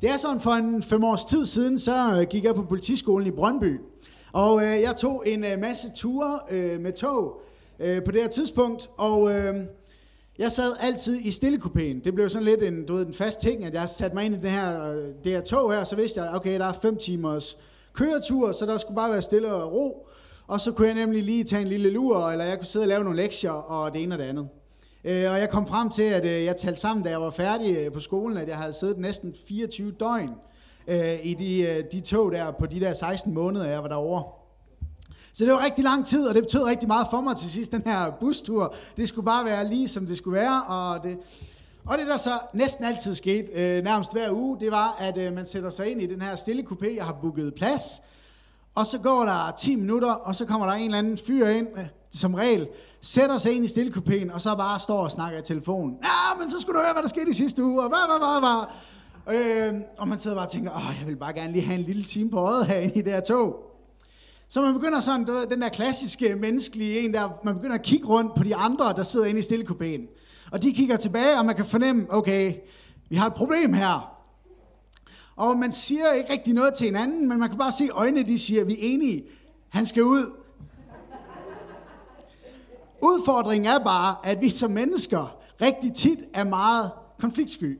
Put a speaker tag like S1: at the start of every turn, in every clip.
S1: Det er sådan, for en fem års tid siden, så øh, gik jeg på politiskolen i Brøndby. Og øh, jeg tog en øh, masse ture øh, med tog øh, på det her tidspunkt, og øh, jeg sad altid i stillekupéen. Det blev sådan lidt en, du ved, en fast ting, at jeg satte mig ind i det her, øh, det her tog her, så vidste jeg, okay, der er fem timers køretur, så der skulle bare være stille og ro. Og så kunne jeg nemlig lige tage en lille lur, eller jeg kunne sidde og lave nogle lektier, og det ene og det andet. Øh, og jeg kom frem til, at øh, jeg talte sammen, da jeg var færdig øh, på skolen, at jeg havde siddet næsten 24 døgn øh, i de, øh, de tog der på de der 16 måneder, jeg var derovre. Så det var rigtig lang tid, og det betød rigtig meget for mig til sidst, den her bustur. Det skulle bare være lige, som det skulle være, og det, og det, der så næsten altid skete, øh, nærmest hver uge, det var, at øh, man sætter sig ind i den her stille coupé, jeg har booket plads, og så går der 10 minutter, og så kommer der en eller anden fyr ind, øh, som regel, sætter sig ind i stillekupéen, og så bare står og snakker i telefonen. Ja, men så skulle du høre, hvad der skete i sidste uge, og hvad, hvad, hvad, hvad. Øh, og man sidder bare og tænker, åh, jeg vil bare gerne lige have en lille time på øjet herinde i det her tog. Så man begynder sådan, du ved, den der klassiske menneskelige en der, man begynder at kigge rundt på de andre, der sidder inde i stillekupéen. Og de kigger tilbage, og man kan fornemme, okay, vi har et problem her. Og man siger ikke rigtig noget til hinanden, men man kan bare se øjnene, de siger, vi er enige, han skal ud. Udfordringen er bare, at vi som mennesker rigtig tit er meget konfliktsky.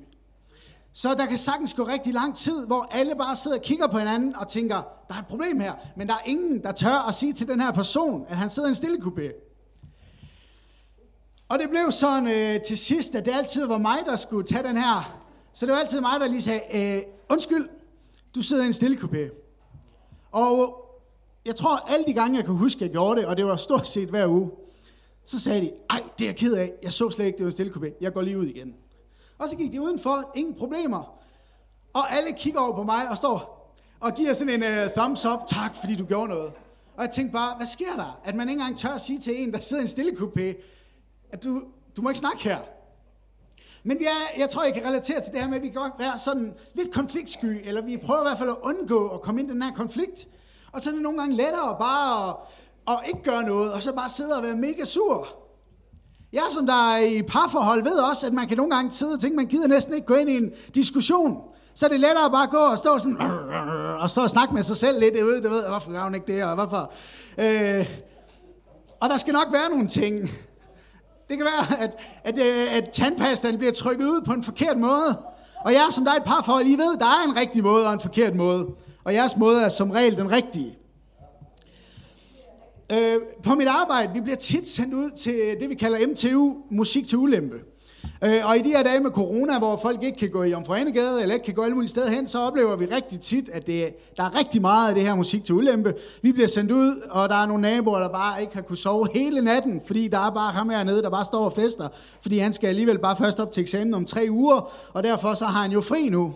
S1: Så der kan sagtens gå rigtig lang tid, hvor alle bare sidder og kigger på hinanden og tænker, der er et problem her, men der er ingen, der tør at sige til den her person, at han sidder i en stille kupé. Og det blev sådan øh, til sidst, at det altid var mig, der skulle tage den her. Så det var altid mig, der lige sagde, øh, undskyld, du sidder i en stille kupé. Og jeg tror, alle de gange, jeg kan huske, at jeg gjorde det, og det var stort set hver uge, så sagde de, ej, det er jeg ked af, jeg så slet ikke, det var en stille kupé, jeg går lige ud igen. Og så gik de udenfor, ingen problemer. Og alle kigger over på mig og står og giver sådan en uh, thumbs up, tak fordi du gjorde noget. Og jeg tænkte bare, hvad sker der? At man ikke engang tør at sige til en, der sidder i en stille kupé, at du, du må ikke snakke her. Men jeg, jeg tror, jeg kan relatere til det her med, at vi kan godt være sådan lidt konfliktsky, eller vi prøver i hvert fald at undgå at komme ind i den her konflikt. Og så er det nogle gange lettere bare at, og ikke gøre noget, og så bare sidde og være mega sur. Jeg som der er i parforhold ved også, at man kan nogle gange sidde og tænke, man gider næsten ikke gå ind i en diskussion. Så er det lettere bare gå og stå sådan, og så snakke med sig selv lidt ud, du ved, hvorfor gør hun ikke det, og hvorfor. Øh, og der skal nok være nogle ting. Det kan være, at, at, øh, at tandpastaen bliver trykket ud på en forkert måde. Og jeg som der er et parforhold, I ved, der er en rigtig måde og en forkert måde. Og jeres måde er som regel den rigtige. Øh, på mit arbejde, vi bliver tit sendt ud til det, vi kalder MTU, musik til ulempe. Øh, og i de her dage med corona, hvor folk ikke kan gå i Omforenegade, eller ikke kan gå alle mulige steder hen, så oplever vi rigtig tit, at det, der er rigtig meget af det her musik til ulempe. Vi bliver sendt ud, og der er nogle naboer, der bare ikke har kunne sove hele natten, fordi der er bare ham hernede, der bare står og fester, fordi han skal alligevel bare først op til eksamen om tre uger, og derfor så har han jo fri nu.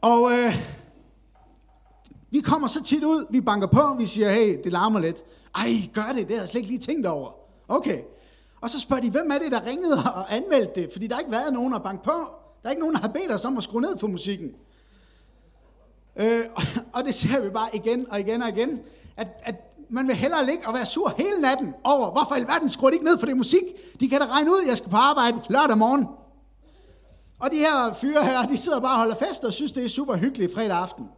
S1: Og øh, vi kommer så tit ud, vi banker på, vi siger, hey, det larmer lidt. Ej, gør det, det har jeg slet ikke lige tænkt over. Okay. Og så spørger de, hvem er det, der ringede og anmeldte det? Fordi der har ikke været nogen at banke på. Der er ikke nogen, der har bedt os om at skrue ned for musikken. Øh, og det ser vi bare igen og igen og igen, at, at man vil hellere ligge og være sur hele natten over, hvorfor i alverden skruer de ikke ned for det musik? De kan da regne ud, at jeg skal på arbejde lørdag morgen. Og de her fyre her, de sidder bare og holder fest og synes, det er super hyggeligt fredag aften.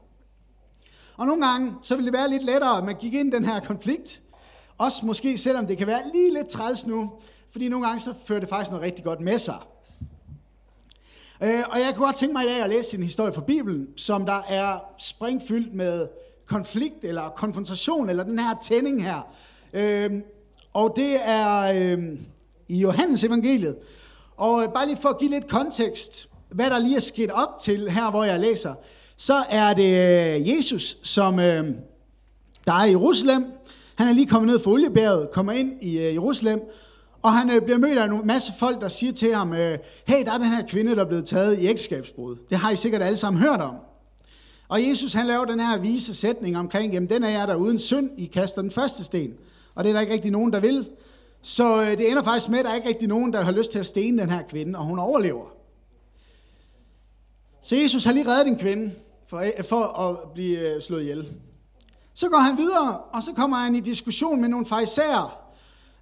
S1: Og nogle gange, så vil det være lidt lettere, at man gik ind i den her konflikt. Også måske, selvom det kan være lige lidt træls nu. Fordi nogle gange, så fører det faktisk noget rigtig godt med sig. Øh, og jeg kunne godt tænke mig i dag at læse en historie fra Bibelen, som der er springfyldt med konflikt eller konfrontation, eller den her tænding her. Øh, og det er øh, i Johannes evangeliet. Og bare lige for at give lidt kontekst, hvad der lige er sket op til her, hvor jeg læser, så er det øh, Jesus, som øh, der er i Jerusalem. Han er lige kommet ned fra oliebjerget, kommer ind i øh, Jerusalem, og han øh, bliver mødt af en masse folk, der siger til ham, øh, hey, der er den her kvinde, der er blevet taget i ægteskabsbrud. Det har I sikkert alle sammen hørt om. Og Jesus han laver den her vise sætning omkring, jamen den er jeg der uden synd, I kaster den første sten. Og det er der ikke rigtig nogen, der vil. Så øh, det ender faktisk med, at der er ikke rigtig nogen, der har lyst til at stene den her kvinde, og hun overlever. Så Jesus har lige reddet en kvinde, for, øh, for at blive øh, slået ihjel. Så går han videre, og så kommer han i diskussion med nogle fejser,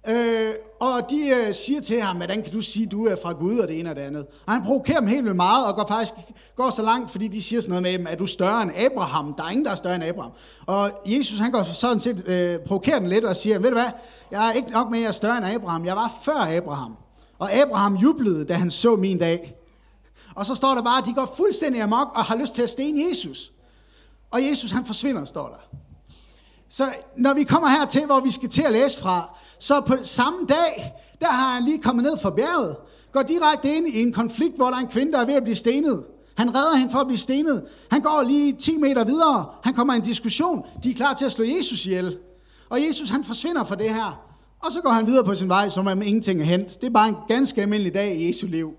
S1: Øh, og de øh, siger til ham, hvordan kan du sige, at du er fra Gud og det ene og det andet. Og han provokerer dem helt vildt meget og går faktisk går så langt, fordi de siger sådan noget med dem, at du større end Abraham. Der er ingen, der er større end Abraham. Og Jesus han går sådan set, øh, provokerer den lidt og siger, ved du hvad, jeg er ikke nok med, at jeg er større end Abraham. Jeg var før Abraham. Og Abraham jublede, da han så min dag. Og så står der bare, at de går fuldstændig amok og har lyst til at stene Jesus. Og Jesus han forsvinder, står der. Så når vi kommer her til, hvor vi skal til at læse fra, så på samme dag, der har han lige kommet ned fra bjerget, går direkte ind i en konflikt, hvor der er en kvinde, der er ved at blive stenet. Han redder hende for at blive stenet. Han går lige 10 meter videre. Han kommer i en diskussion. De er klar til at slå Jesus ihjel. Og Jesus han forsvinder fra det her. Og så går han videre på sin vej, som om ingenting er hent. Det er bare en ganske almindelig dag i Jesu liv.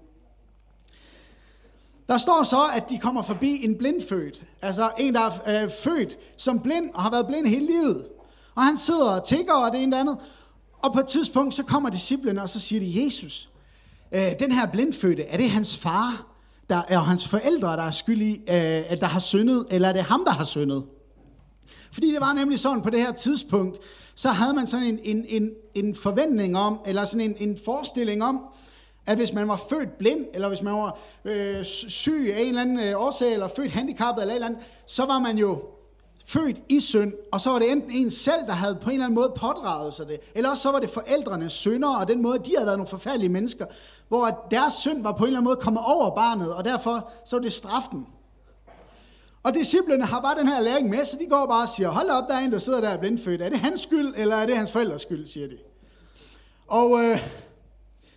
S1: Der står så, at de kommer forbi en blindfødt. Altså en, der er øh, født som blind og har været blind hele livet. Og han sidder og tigger og det ene eller andet. Og på et tidspunkt, så kommer disciplene, og så siger de, Jesus, øh, den her blindfødte, er det hans far, der er hans forældre, der er skyld i, øh, at der har syndet, eller er det ham, der har syndet? Fordi det var nemlig sådan, på det her tidspunkt, så havde man sådan en, en, en, en forventning om, eller sådan en, en forestilling om, at hvis man var født blind, eller hvis man var øh, syg af en eller anden øh, årsag, eller født handicappet eller et eller andet, så var man jo født i synd, og så var det enten en selv, der havde på en eller anden måde pådraget sig det, eller også så var det forældrenes synder, og den måde, de havde været nogle forfærdelige mennesker, hvor deres synd var på en eller anden måde kommet over barnet, og derfor så var det straffen. Og disciplene har bare den her læring med, så de går bare og siger, hold op, der er en, der sidder der og blindfødt. Er det hans skyld, eller er det hans forældres skyld, siger de. Og øh,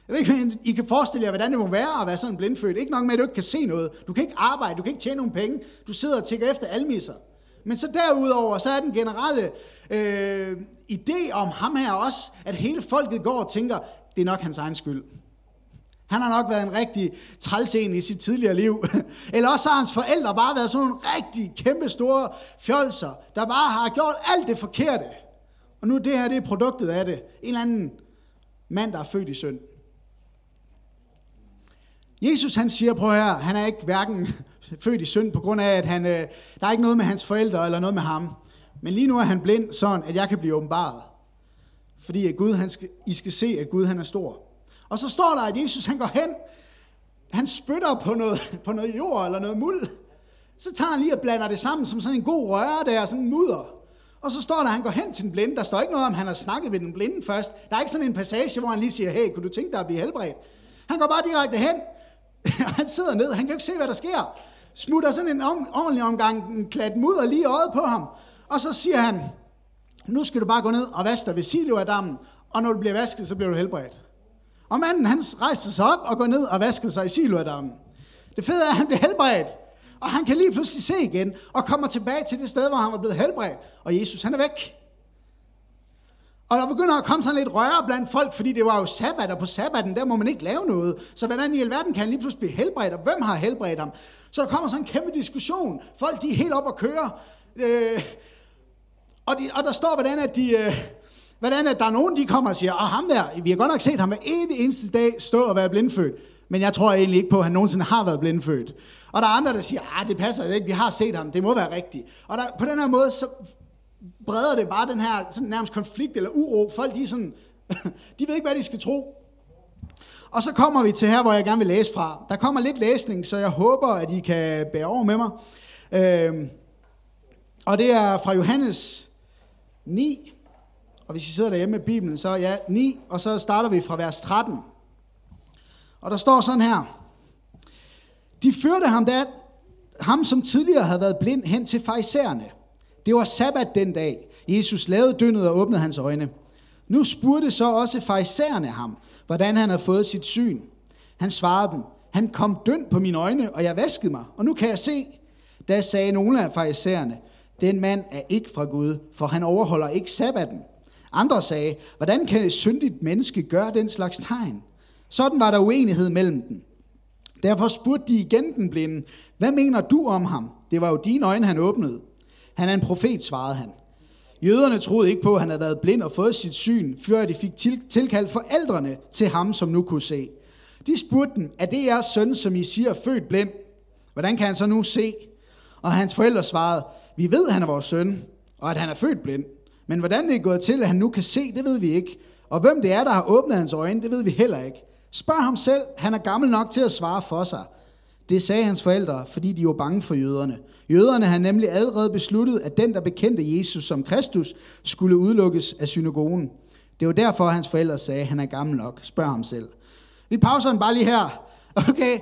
S1: jeg ved ikke, I kan forestille jer, hvordan det må være at være sådan blindfødt. Ikke nok med, at du ikke kan se noget. Du kan ikke arbejde, du kan ikke tjene nogen penge. Du sidder og tigger efter almisser. Men så derudover, så er den generelle øh, idé om ham her også, at hele folket går og tænker, det er nok hans egen skyld. Han har nok været en rigtig trælsen i sit tidligere liv. Eller også har hans forældre bare været sådan nogle rigtig kæmpe store fjolser, der bare har gjort alt det forkerte. Og nu det her, det er produktet af det. En eller anden mand, der er født i synd. Jesus han siger, prøv her, han er ikke hverken født i synd på grund af, at han, øh, der er ikke noget med hans forældre eller noget med ham. Men lige nu er han blind, sådan at jeg kan blive åbenbaret. Fordi at Gud, han skal, I skal se, at Gud han er stor. Og så står der, at Jesus han går hen, han spytter på noget, på noget jord eller noget muld. Så tager han lige og blander det sammen som sådan en god røre der, sådan en mudder. Og så står der, at han går hen til den blinde. Der står ikke noget om, han har snakket ved den blinde først. Der er ikke sådan en passage, hvor han lige siger, hey, kunne du tænke dig at blive helbredt? Han går bare direkte hen, han sidder ned, han kan jo ikke se, hvad der sker. Smutter sådan en om, ordentlig omgang en klat mudder lige øjet på ham. Og så siger han, nu skal du bare gå ned og vaske dig ved Siloadammen, og når du bliver vasket, så bliver du helbredt. Og manden, han rejste sig op og går ned og vasker sig i Siloadammen. Det fede er, at han bliver helbredt. Og han kan lige pludselig se igen, og kommer tilbage til det sted, hvor han var blevet helbredt. Og Jesus, han er væk. Og der begynder at komme sådan lidt røre blandt folk, fordi det var jo sabbat, og på sabbaten, der må man ikke lave noget. Så hvordan i alverden kan han lige pludselig blive helbredt, og hvem har helbredt ham? Så der kommer sådan en kæmpe diskussion. Folk, de er helt op at køre. Øh, og, de, og der står, hvordan at de... Øh, hvordan at der er nogen, de kommer og siger, og ham der, vi har godt nok set ham hver evig eneste dag stå og være blindfødt, men jeg tror egentlig ikke på, at han nogensinde har været blindfødt. Og der er andre, der siger, ah, det passer ikke, vi har set ham, det må være rigtigt. Og der, på den her måde, så breder det bare den her sådan nærmest konflikt eller uro. Folk de, er sådan, de ved ikke, hvad de skal tro. Og så kommer vi til her, hvor jeg gerne vil læse fra. Der kommer lidt læsning, så jeg håber, at I kan bære over med mig. Øhm, og det er fra Johannes 9. Og hvis I sidder derhjemme med Bibelen, så ja, 9, og så starter vi fra vers 13. Og der står sådan her. De førte ham, der, ham som tidligere havde været blind, hen til fejserne det var sabbat den dag. Jesus lavede dyndet og åbnede hans øjne. Nu spurgte så også farisæerne ham, hvordan han havde fået sit syn. Han svarede dem, han kom dønd på mine øjne, og jeg vaskede mig, og nu kan jeg se. Da sagde nogle af farisæerne, den mand er ikke fra Gud, for han overholder ikke sabbaten. Andre sagde, hvordan kan et syndigt menneske gøre den slags tegn? Sådan var der uenighed mellem dem. Derfor spurgte de igen den blinde, hvad mener du om ham? Det var jo dine øjne, han åbnede. Han er en profet, svarede han. Jøderne troede ikke på, at han havde været blind og fået sit syn, før de fik tilkaldt forældrene til ham, som nu kunne se. De spurgte dem, er det jeres søn, som I siger født blind? Hvordan kan han så nu se? Og hans forældre svarede, vi ved, at han er vores søn, og at han er født blind. Men hvordan det er gået til, at han nu kan se, det ved vi ikke. Og hvem det er, der har åbnet hans øjne, det ved vi heller ikke. Spørg ham selv, han er gammel nok til at svare for sig. Det sagde hans forældre, fordi de var bange for jøderne. Jøderne havde nemlig allerede besluttet, at den, der bekendte Jesus som Kristus, skulle udelukkes af synagogen. Det var derfor, hans forældre sagde, at han er gammel nok. Spørg ham selv. Vi pauser den bare lige her. Okay,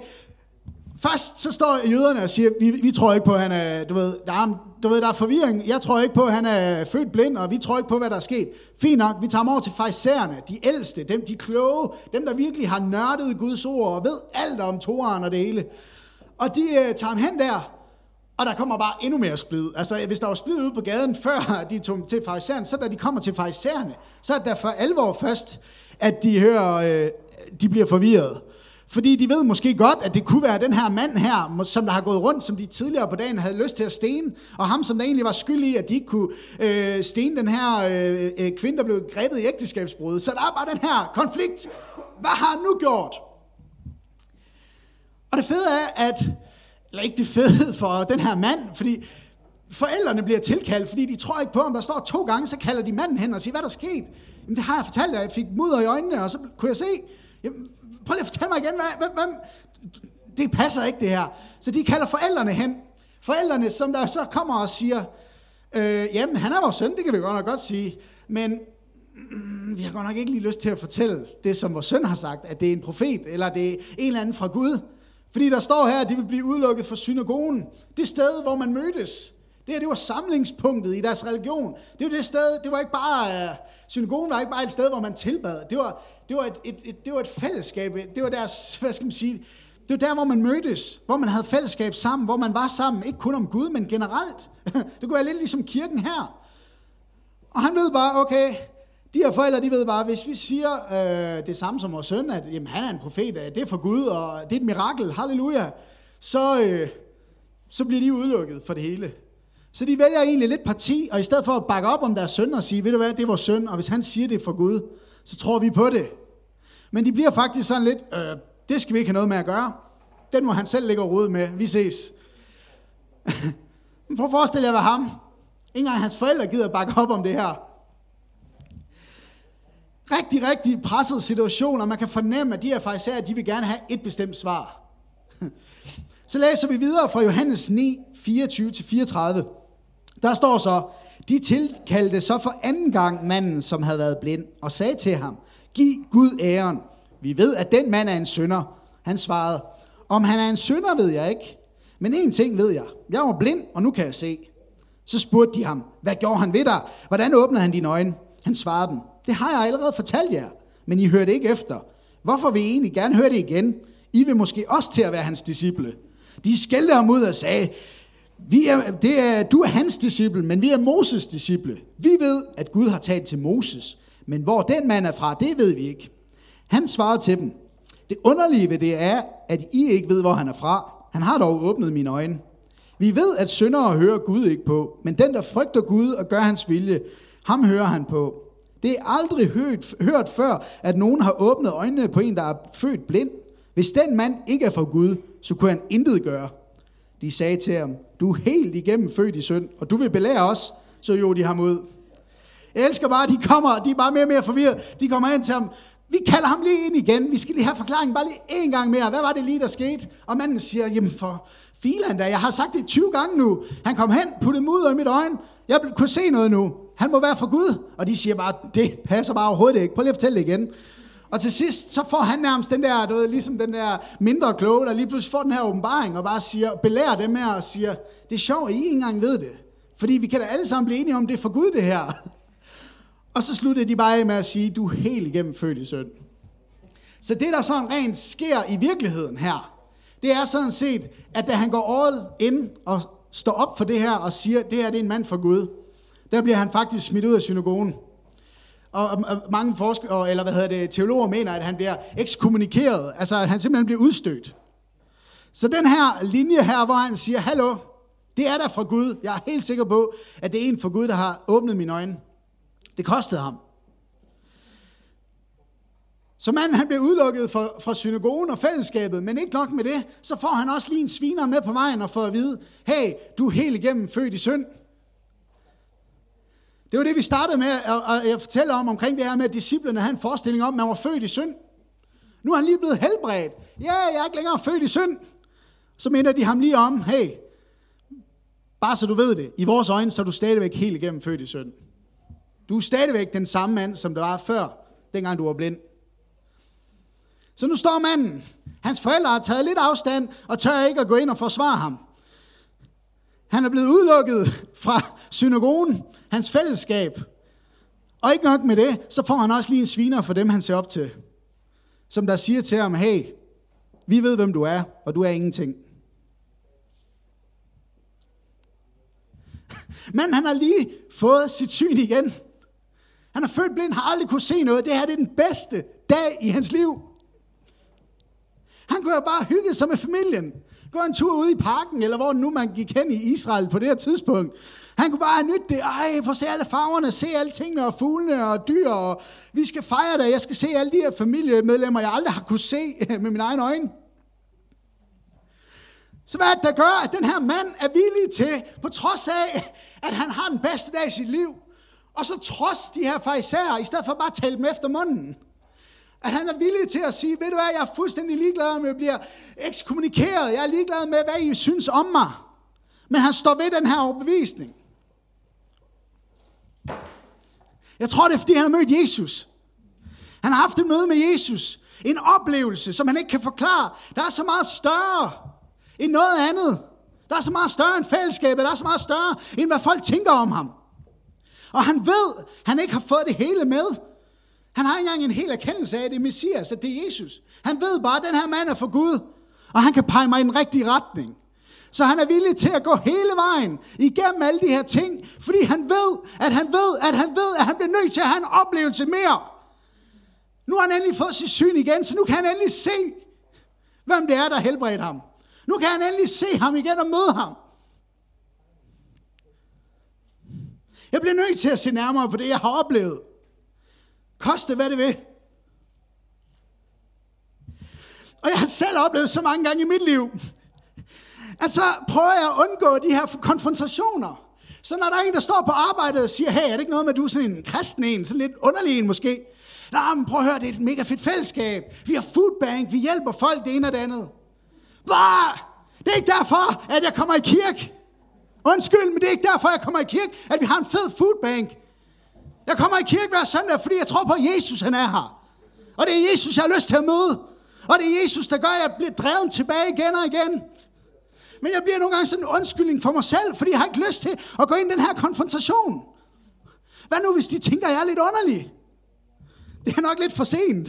S1: Først så står jøderne og siger, vi, vi tror ikke på, at han er, du ved, der er, du ved, der er forvirring. Jeg tror ikke på, at han er født blind, og vi tror ikke på, hvad der er sket. Fint nok, vi tager ham over til fejserne, de ældste, dem, de kloge, dem, der virkelig har nørdet Guds ord og ved alt om Toren og det hele. Og de uh, tager ham hen der, og der kommer bare endnu mere splid. Altså, hvis der var splid ude på gaden, før de tog til farisæerne, så da de kommer til farisæerne, så er det for alvor først, at de hører, øh, de bliver forvirret. Fordi de ved måske godt, at det kunne være den her mand her, som der har gået rundt, som de tidligere på dagen havde lyst til at stene, og ham, som der egentlig var skyld i, at de ikke kunne øh, stene den her øh, øh, kvinde, der blev grebet i ægteskabsbrud. Så der er bare den her konflikt. Hvad har han nu gjort? Og det fede er, at, eller ikke det fede for den her mand, fordi forældrene bliver tilkaldt, fordi de tror ikke på, om der står to gange, så kalder de manden hen og siger, hvad der er sket? Jamen det har jeg fortalt dig, jeg fik mudder i øjnene, og så kunne jeg se, jamen, prøv lige at fortælle mig igen, hvad, hvad, hvad, det passer ikke det her. Så de kalder forældrene hen. Forældrene, som der så kommer og siger, øh, jamen han er vores søn, det kan vi godt nok godt sige, men mm, vi har godt nok ikke lige lyst til at fortælle det, som vores søn har sagt, at det er en profet, eller det er en eller anden fra Gud. Fordi der står her, at de vil blive udelukket fra synagogen. Det sted, hvor man mødtes. Det her, det var samlingspunktet i deres religion. Det var det sted, det var ikke bare, uh, synagogen var ikke bare et sted, hvor man tilbad. Det var, det var et, et, et, det var et fællesskab. Det var deres, hvad skal man sige, det var der, hvor man mødtes, hvor man havde fællesskab sammen, hvor man var sammen, ikke kun om Gud, men generelt. Det kunne være lidt ligesom kirken her. Og han ved bare, okay, de her forældre, de ved bare, hvis vi siger øh, det samme som vores søn, at jamen, han er en profet, øh, det er for Gud, og det er et mirakel, halleluja, så, øh, så bliver de udelukket for det hele. Så de vælger egentlig lidt parti, og i stedet for at bakke op om deres søn og sige, ved du hvad, det er vores søn, og hvis han siger det for Gud, så tror vi på det. Men de bliver faktisk sådan lidt, øh, det skal vi ikke have noget med at gøre. Den må han selv ligge og rode med. Vi ses. Prøv at forestille jer, hvad ham. Ingen engang hans forældre gider bakke op om det her. Rigtig, rigtig presset situation, og man kan fornemme, at de her fariserer, de vil gerne have et bestemt svar. Så læser vi videre fra Johannes 9, 24-34. Der står så, de tilkaldte så for anden gang manden, som havde været blind, og sagde til ham, giv Gud æren. Vi ved, at den mand er en synder. Han svarede, om han er en synder, ved jeg ikke. Men en ting ved jeg. Jeg var blind, og nu kan jeg se. Så spurgte de ham, hvad gjorde han ved dig? Hvordan åbnede han dine øjne? Han svarede dem, det har jeg allerede fortalt jer, men I hørte ikke efter. Hvorfor vil I egentlig gerne høre det igen? I vil måske også til at være hans disciple. De skældte ham ud og sagde, vi er, det er, du er hans disciple, men vi er Moses disciple. Vi ved, at Gud har talt til Moses, men hvor den mand er fra, det ved vi ikke. Han svarede til dem, det underlige ved det er, at I ikke ved, hvor han er fra. Han har dog åbnet mine øjne. Vi ved, at syndere hører Gud ikke på, men den, der frygter Gud og gør hans vilje, ham hører han på. Det er aldrig hørt, hørt før, at nogen har åbnet øjnene på en, der er født blind. Hvis den mand ikke er fra Gud, så kunne han intet gøre. De sagde til ham, du er helt igennem født i synd, og du vil belære os, så jo de ham ud. Jeg elsker bare, at de kommer, de er bare mere og mere forvirret. De kommer ind til ham, vi kalder ham lige ind igen, vi skal lige have forklaringen bare lige en gang mere. Hvad var det lige, der skete? Og manden siger, jamen for filan da, jeg har sagt det 20 gange nu. Han kom hen, puttede mudder i mit øjne, jeg kunne se noget nu. Han må være for Gud. Og de siger bare, det passer bare overhovedet ikke. Prøv lige at fortælle det igen. Og til sidst, så får han nærmest den der, du ved, ligesom den der mindre kloge, der lige pludselig får den her åbenbaring, og bare siger, belærer dem her og siger, det er sjovt, at I ikke engang ved det. Fordi vi kan da alle sammen blive enige om, det er for Gud det her. Og så slutter de bare af med at sige, du er helt igennem født i synd. Så det, der sådan rent sker i virkeligheden her, det er sådan set, at da han går all in og står op for det her og siger, det her det er en mand for Gud, der bliver han faktisk smidt ud af synagogen. Og, mange forskere, eller hvad hedder det, teologer mener, at han bliver ekskommunikeret, altså at han simpelthen bliver udstødt. Så den her linje her, hvor han siger, hallo, det er der fra Gud. Jeg er helt sikker på, at det er en fra Gud, der har åbnet mine øjne. Det kostede ham. Så manden han bliver udelukket fra, fra synagogen og fællesskabet, men ikke nok med det, så får han også lige en sviner med på vejen og får at vide, hey, du er helt igennem født i synd. Det var det, vi startede med, at jeg fortæller om, omkring det her med, at disciplerne havde en forestilling om, at man var født i synd. Nu er han lige blevet helbredt. Ja, jeg er ikke længere født i synd. Så minder de ham lige om, hey, bare så du ved det, i vores øjne, så er du stadigvæk helt igennem født i synd. Du er stadigvæk den samme mand, som der var før, dengang du var blind. Så nu står manden. Hans forældre har taget lidt afstand og tør ikke at gå ind og forsvare ham. Han er blevet udelukket fra synagogen, hans fællesskab. Og ikke nok med det, så får han også lige en sviner for dem, han ser op til. Som der siger til ham, hey, vi ved, hvem du er, og du er ingenting. Men han har lige fået sit syn igen. Han er født blind, har aldrig kunne se noget. Det her det er den bedste dag i hans liv. Han kunne jo bare hygge sig med familien. Gå en tur ud i parken, eller hvor nu man gik hen i Israel på det her tidspunkt. Han kunne bare have nyt det. Ej, få se alle farverne, se alle tingene og fuglene og dyr. Og vi skal fejre det. Jeg skal se alle de her familiemedlemmer, jeg aldrig har kunne se med mine egne øjne. Så hvad er det, der gør, at den her mand er villig til, på trods af, at han har den bedste dag i sit liv, og så trods de her fejser, i stedet for bare at tale dem efter munden, at han er villig til at sige, ved du hvad, jeg er fuldstændig ligeglad om jeg bliver ekskommunikeret. Jeg er ligeglad med, hvad I synes om mig. Men han står ved den her overbevisning. Jeg tror, det er, fordi han har mødt Jesus. Han har haft et møde med Jesus. En oplevelse, som han ikke kan forklare. Der er så meget større end noget andet. Der er så meget større end fællesskabet. Der er så meget større, end hvad folk tænker om ham. Og han ved, han ikke har fået det hele med. Han har ikke engang en hel erkendelse af, at det er Messias, at det er Jesus. Han ved bare, at den her mand er for Gud, og han kan pege mig i den rigtige retning. Så han er villig til at gå hele vejen igennem alle de her ting, fordi han ved, at han ved, at han ved, at han bliver nødt til at have en oplevelse mere. Nu har han endelig fået sit syn igen, så nu kan han endelig se, hvem det er, der helbredte ham. Nu kan han endelig se ham igen og møde ham. Jeg bliver nødt til at se nærmere på det, jeg har oplevet. Koste hvad det vil. Og jeg har selv oplevet så mange gange i mit liv, at så prøver jeg at undgå de her konfrontationer. Så når der er en, der står på arbejdet og siger, hey, er det ikke noget med, at du er sådan en kristen en, sådan lidt underlig en måske? Nej, men prøv at høre, det er et mega fedt fællesskab. Vi har foodbank, vi hjælper folk det ene og det andet. Bah! Det er ikke derfor, at jeg kommer i kirke. Undskyld, men det er ikke derfor, jeg kommer i kirke, at vi har en fed foodbank. Jeg kommer i kirke hver søndag, fordi jeg tror på, at Jesus han er her. Og det er Jesus, jeg har lyst til at møde. Og det er Jesus, der gør, at jeg bliver drevet tilbage igen og igen. Men jeg bliver nogle gange sådan en undskyldning for mig selv, fordi jeg har ikke lyst til at gå ind i den her konfrontation. Hvad nu, hvis de tænker, at jeg er lidt underlig? Det er nok lidt for sent.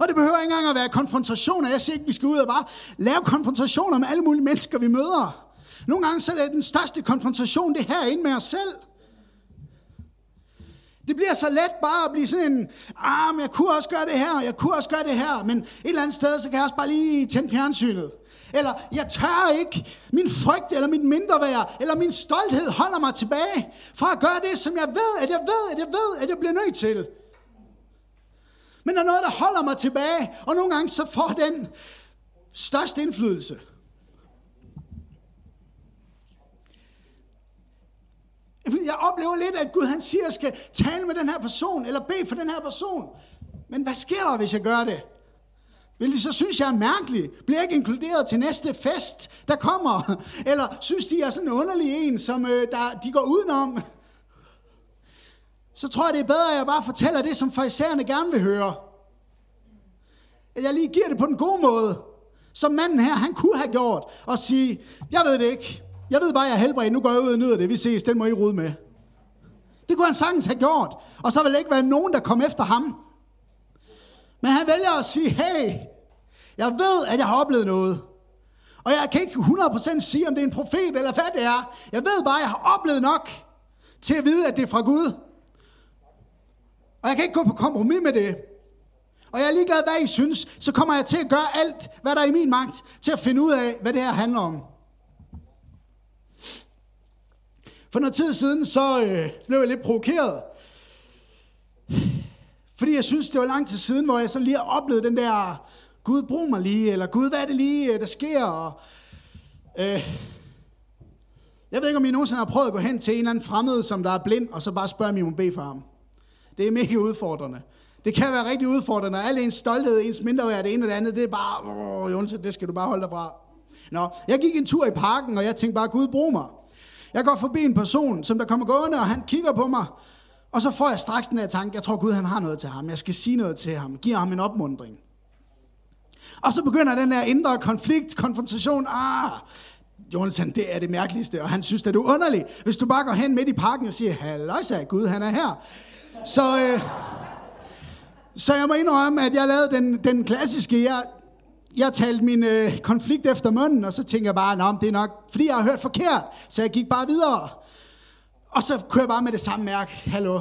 S1: Og det behøver ikke engang at være konfrontationer. Jeg siger ikke, at vi skal ud og bare lave konfrontationer med alle mulige mennesker, vi møder. Nogle gange så er det den største konfrontation, det her ind med os selv. Det bliver så let bare at blive sådan en, ah, men jeg kunne også gøre det her, jeg kunne også gøre det her, men et eller andet sted, så kan jeg også bare lige tænde fjernsynet. Eller, jeg tør ikke, min frygt eller mit mindreværd, eller min stolthed holder mig tilbage fra at gøre det, som jeg ved, at jeg ved, at jeg ved, at jeg bliver nødt til. Men der er noget, der holder mig tilbage, og nogle gange så får den største indflydelse. Jeg oplever lidt, at Gud han siger, at jeg skal tale med den her person, eller bede for den her person. Men hvad sker der, hvis jeg gør det? Vil de så synes, jeg er mærkelig? Bliver jeg ikke inkluderet til næste fest, der kommer? Eller synes de, jeg er sådan en underlig en, som øh, der, de går udenom? Så tror jeg, det er bedre, at jeg bare fortæller det, som farisæerne gerne vil høre. At jeg lige giver det på den gode måde. Som manden her, han kunne have gjort. Og sige, jeg ved det ikke. Jeg ved bare, jeg er helbredt. Nu går jeg ud og nyder det. Vi ses. Den må I rode med. Det kunne han sagtens have gjort. Og så vil ikke være nogen, der kom efter ham. Men han vælger at sige, hey, jeg ved, at jeg har oplevet noget. Og jeg kan ikke 100% sige, om det er en profet eller hvad det er. Jeg ved bare, at jeg har oplevet nok til at vide, at det er fra Gud. Og jeg kan ikke gå på kompromis med det. Og jeg er ligeglad, hvad I synes, så kommer jeg til at gøre alt, hvad der er i min magt, til at finde ud af, hvad det her handler om. For noget tid siden, så øh, blev jeg lidt provokeret. Fordi jeg synes, det var lang tid siden, hvor jeg så lige har oplevet den der, Gud brug mig lige, eller Gud, hvad er det lige, øh, der sker? Og, øh, Jeg ved ikke, om I nogensinde har prøvet at gå hen til en eller anden fremmed, som der er blind, og så bare spørge, om I må bede for ham. Det er mega udfordrende. Det kan være rigtig udfordrende, og al ens stolthed, ens mindreværd, det ene og det andet, det er bare, åh, Jonsen, det skal du bare holde dig fra. Nå, jeg gik en tur i parken, og jeg tænkte bare, Gud, brug mig. Jeg går forbi en person, som der kommer gående, og han kigger på mig, og så får jeg straks den her tanke, jeg tror Gud, han har noget til ham. Jeg skal sige noget til ham, give ham en opmundring. Og så begynder den her indre konflikt, konfrontation. Ah, Jonathan, det er det mærkeligste, og han synes, det er underligt, hvis du bare går hen midt i parken og siger, halløjsa, Gud, han er her. Så, øh, så jeg må indrømme, at jeg lavede den, den klassiske, jeg, jeg talte min øh, konflikt efter munden, og så tænker jeg bare, at det er nok, fordi jeg har hørt forkert, så jeg gik bare videre. Og så kunne jeg bare med det samme mærke, hallo.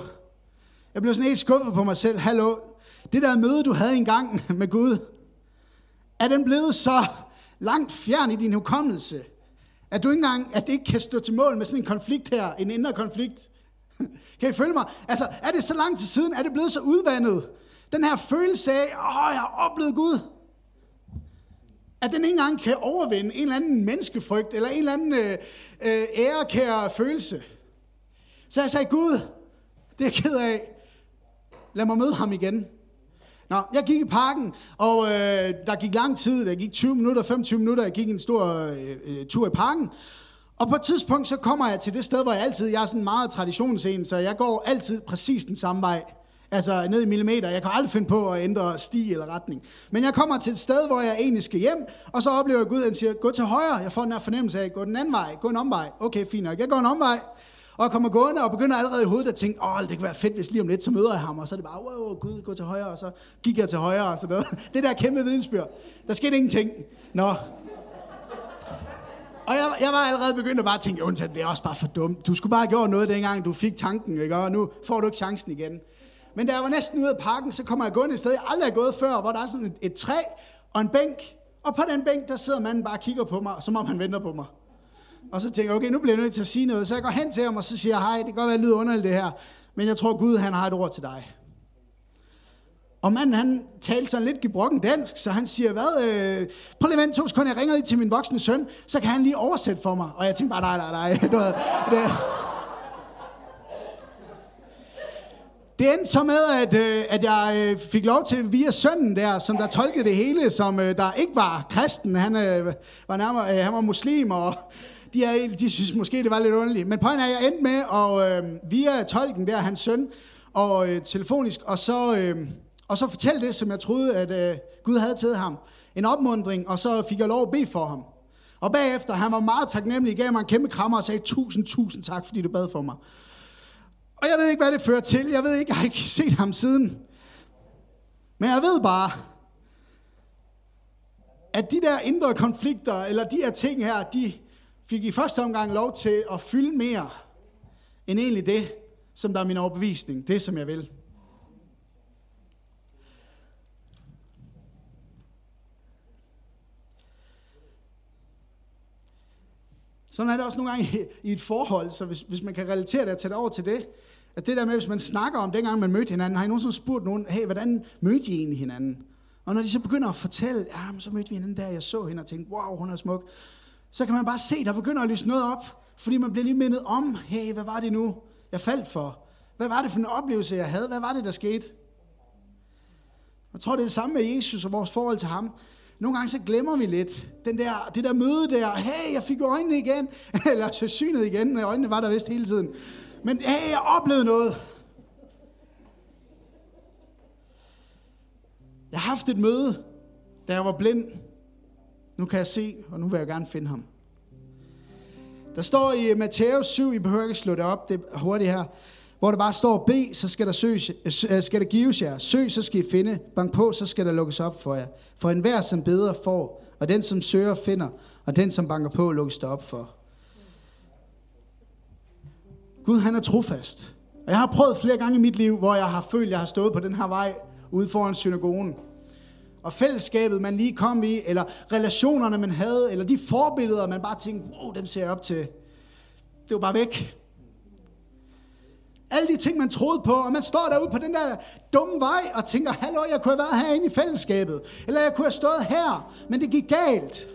S1: Jeg blev sådan helt skuffet på mig selv, hallo. Det der møde, du havde engang med Gud, er den blevet så langt fjern i din hukommelse, at du ikke engang, at det ikke kan stå til mål med sådan en konflikt her, en indre konflikt. Kan I følge mig? Altså, er det så lang tid siden, er det blevet så udvandet? Den her følelse af, åh, jeg har oplevet Gud. At den ikke engang kan overvinde en eller anden menneskefrygt, eller en eller anden øh, øh, ærekær følelse. Så jeg sagde, Gud, det er jeg ked af. Lad mig møde ham igen. Nå, jeg gik i parken, og øh, der gik lang tid. Der gik 20 minutter, 25 minutter. Jeg gik en stor øh, øh, tur i parken. Og på et tidspunkt, så kommer jeg til det sted, hvor jeg altid, jeg er sådan meget traditionsen, så jeg går altid præcis den samme vej. Altså ned i millimeter. Jeg kan aldrig finde på at ændre sti eller retning. Men jeg kommer til et sted, hvor jeg egentlig skal hjem, og så oplever jeg Gud, at han siger, gå til højre. Jeg får den her fornemmelse af, gå den anden vej, gå en omvej. Okay, fint nok. Jeg går en omvej. Og kommer gående og begynder allerede i hovedet at tænke, åh, det kan være fedt, hvis lige om lidt, så møder jeg ham. Og så er det bare, wow, Gud, gå til højre. Og så gik jeg til højre og sådan noget. Det der kæmpe vidensbyrd. Der skete ingenting. Nå. Og jeg, jeg var allerede begyndt at bare tænke, undtagen, det er også bare for dumt. Du skulle bare have gjort noget dengang, du fik tanken, ikke? og nu får du ikke chancen igen. Men da jeg var næsten ude af parken, så kommer jeg gående et sted, jeg aldrig har gået før, hvor der er sådan et, et træ og en bænk. Og på den bænk, der sidder manden bare og kigger på mig, som om han venter på mig. Og så tænker jeg, okay, nu bliver jeg nødt til at sige noget. Så jeg går hen til ham, og så siger hej, det kan godt være, det lyder underligt det her, men jeg tror, Gud han har et ord til dig. Og manden, han talte sådan lidt gebrokken dansk, så han siger, hvad, øh, prøv lige at vente to sekunder, jeg ringer lige til min voksne søn, så kan han lige oversætte for mig. Og jeg tænkte bare, nej, nej, nej. Det, det, det endte så med, at, øh, at jeg øh, fik lov til via sønnen der, som der tolkede det hele, som øh, der ikke var kristen. Han øh, var nærmere, øh, han var muslim, og de, er, de synes måske, det var lidt underligt. Men pointen er, at jeg endte med, og øh, via tolken der, hans søn, og øh, telefonisk, og så, øh, og så fortælle det, som jeg troede, at øh, Gud havde til ham. En opmundring, og så fik jeg lov at bede for ham. Og bagefter, han var meget taknemmelig, gav mig en kæmpe krammer og sagde, tusind, tusind tak, fordi du bad for mig. Og jeg ved ikke, hvad det fører til. Jeg ved ikke, jeg har ikke set ham siden. Men jeg ved bare, at de der indre konflikter, eller de her ting her, de fik i første omgang lov til at fylde mere, end egentlig det, som der er min overbevisning. Det, som jeg vil. Sådan er det også nogle gange i et forhold, så hvis, hvis man kan relatere det og tage det over til det, Altså det der med, hvis man snakker om dengang man mødte hinanden, har I nogensinde spurgt nogen, hey, hvordan mødte I egentlig hinanden? Og når de så begynder at fortælle, ja, så mødte vi hinanden der, jeg så hende og tænkte, wow, hun er smuk, så kan man bare se, der begynder at lyse noget op, fordi man bliver lige mindet om, hey, hvad var det nu, jeg faldt for? Hvad var det for en oplevelse, jeg havde? Hvad var det, der skete? Jeg tror, det er det samme med Jesus og vores forhold til ham. Nogle gange så glemmer vi lidt den der, det der møde der, hey, jeg fik øjnene igen, eller så synet igen, øjnene var der vist hele tiden. Men hey, jeg oplevede noget. Jeg har haft et møde, da jeg var blind. Nu kan jeg se, og nu vil jeg gerne finde ham. Der står i eh, Matthæus 7, I behøver ikke slå det op, det er hurtigt her, hvor der bare står, B, så skal der, søges, øh, skal der gives jer. Søg, så skal I finde. Bank på, så skal der lukkes op for jer. For enhver, som beder, får. Og den, som søger, finder. Og den, som banker på, lukkes der op for. Gud, han er trofast. Og jeg har prøvet flere gange i mit liv, hvor jeg har følt, at jeg har stået på den her vej ude foran synagogen. Og fællesskabet, man lige kom i, eller relationerne, man havde, eller de forbilleder, man bare tænkte, wow, dem ser jeg op til. Det var bare væk. Alle de ting, man troede på, og man står derude på den der dumme vej og tænker, hallo, jeg kunne have været herinde i fællesskabet, eller jeg kunne have stået her, men det gik galt.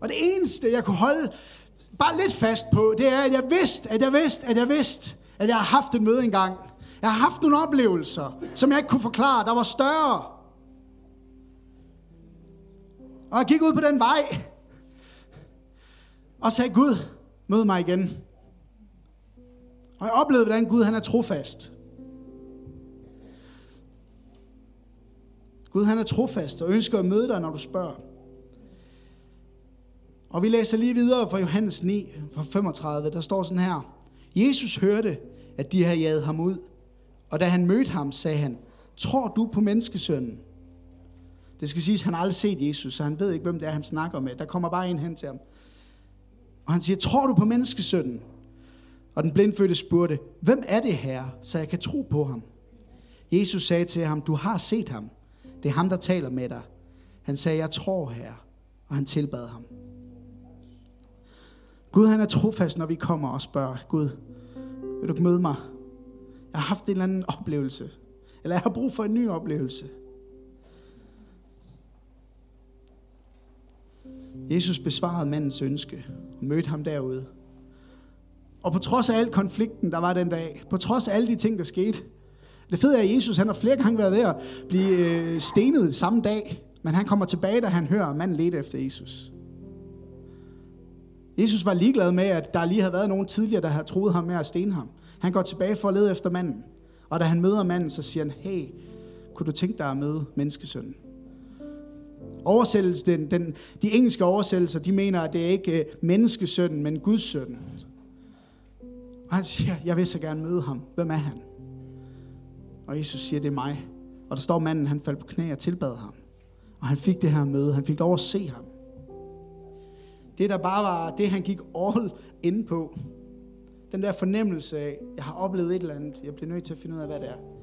S1: Og det eneste, jeg kunne holde bare lidt fast på, det er, at jeg vidste, at jeg vidste, at jeg vidste, at jeg har haft et møde engang. Jeg har haft nogle oplevelser, som jeg ikke kunne forklare, der var større. Og jeg gik ud på den vej, og sagde, Gud, mød mig igen. Og jeg oplevede, hvordan Gud han er trofast. Gud han er trofast og ønsker at møde dig, når du spørger. Og vi læser lige videre fra Johannes 9, fra 35, der står sådan her. Jesus hørte, at de havde jaget ham ud, og da han mødte ham, sagde han, tror du på menneskesønnen? Det skal siges, at han har aldrig set Jesus, så han ved ikke, hvem det er, han snakker med. Der kommer bare en hen til ham. Og han siger, tror du på menneskesønnen? Og den blindfødte spurgte, hvem er det her, så jeg kan tro på ham? Jesus sagde til ham, du har set ham. Det er ham, der taler med dig. Han sagde, jeg tror her. Og han tilbad ham. Gud han er trofast, når vi kommer og spørger, Gud, vil du møde mig? Jeg har haft en eller anden oplevelse. Eller jeg har brug for en ny oplevelse. Jesus besvarede mandens ønske og mødte ham derude. Og på trods af al konflikten, der var den dag, på trods af alle de ting, der skete, det fede er, at Jesus han har flere gange været ved at blive øh, stenet samme dag, men han kommer tilbage, da han hører, at manden ledte efter Jesus. Jesus var ligeglad med, at der lige havde været nogen tidligere, der havde troet ham med at stene ham. Han går tilbage for at lede efter manden. Og da han møder manden, så siger han, hey, kunne du tænke dig at møde menneskesønnen? Oversættelsen, den, den, de engelske oversættelser, de mener, at det er ikke øh, menneskesønnen, men Guds søn. Og han siger, jeg vil så gerne møde ham. Hvem er han? Og Jesus siger, det er mig. Og der står manden, han faldt på knæ og tilbad ham. Og han fik det her møde. Han fik lov at se ham. Det der bare var, det han gik all ind på. Den der fornemmelse af, jeg har oplevet et eller andet. Jeg bliver nødt til at finde ud af, hvad det er.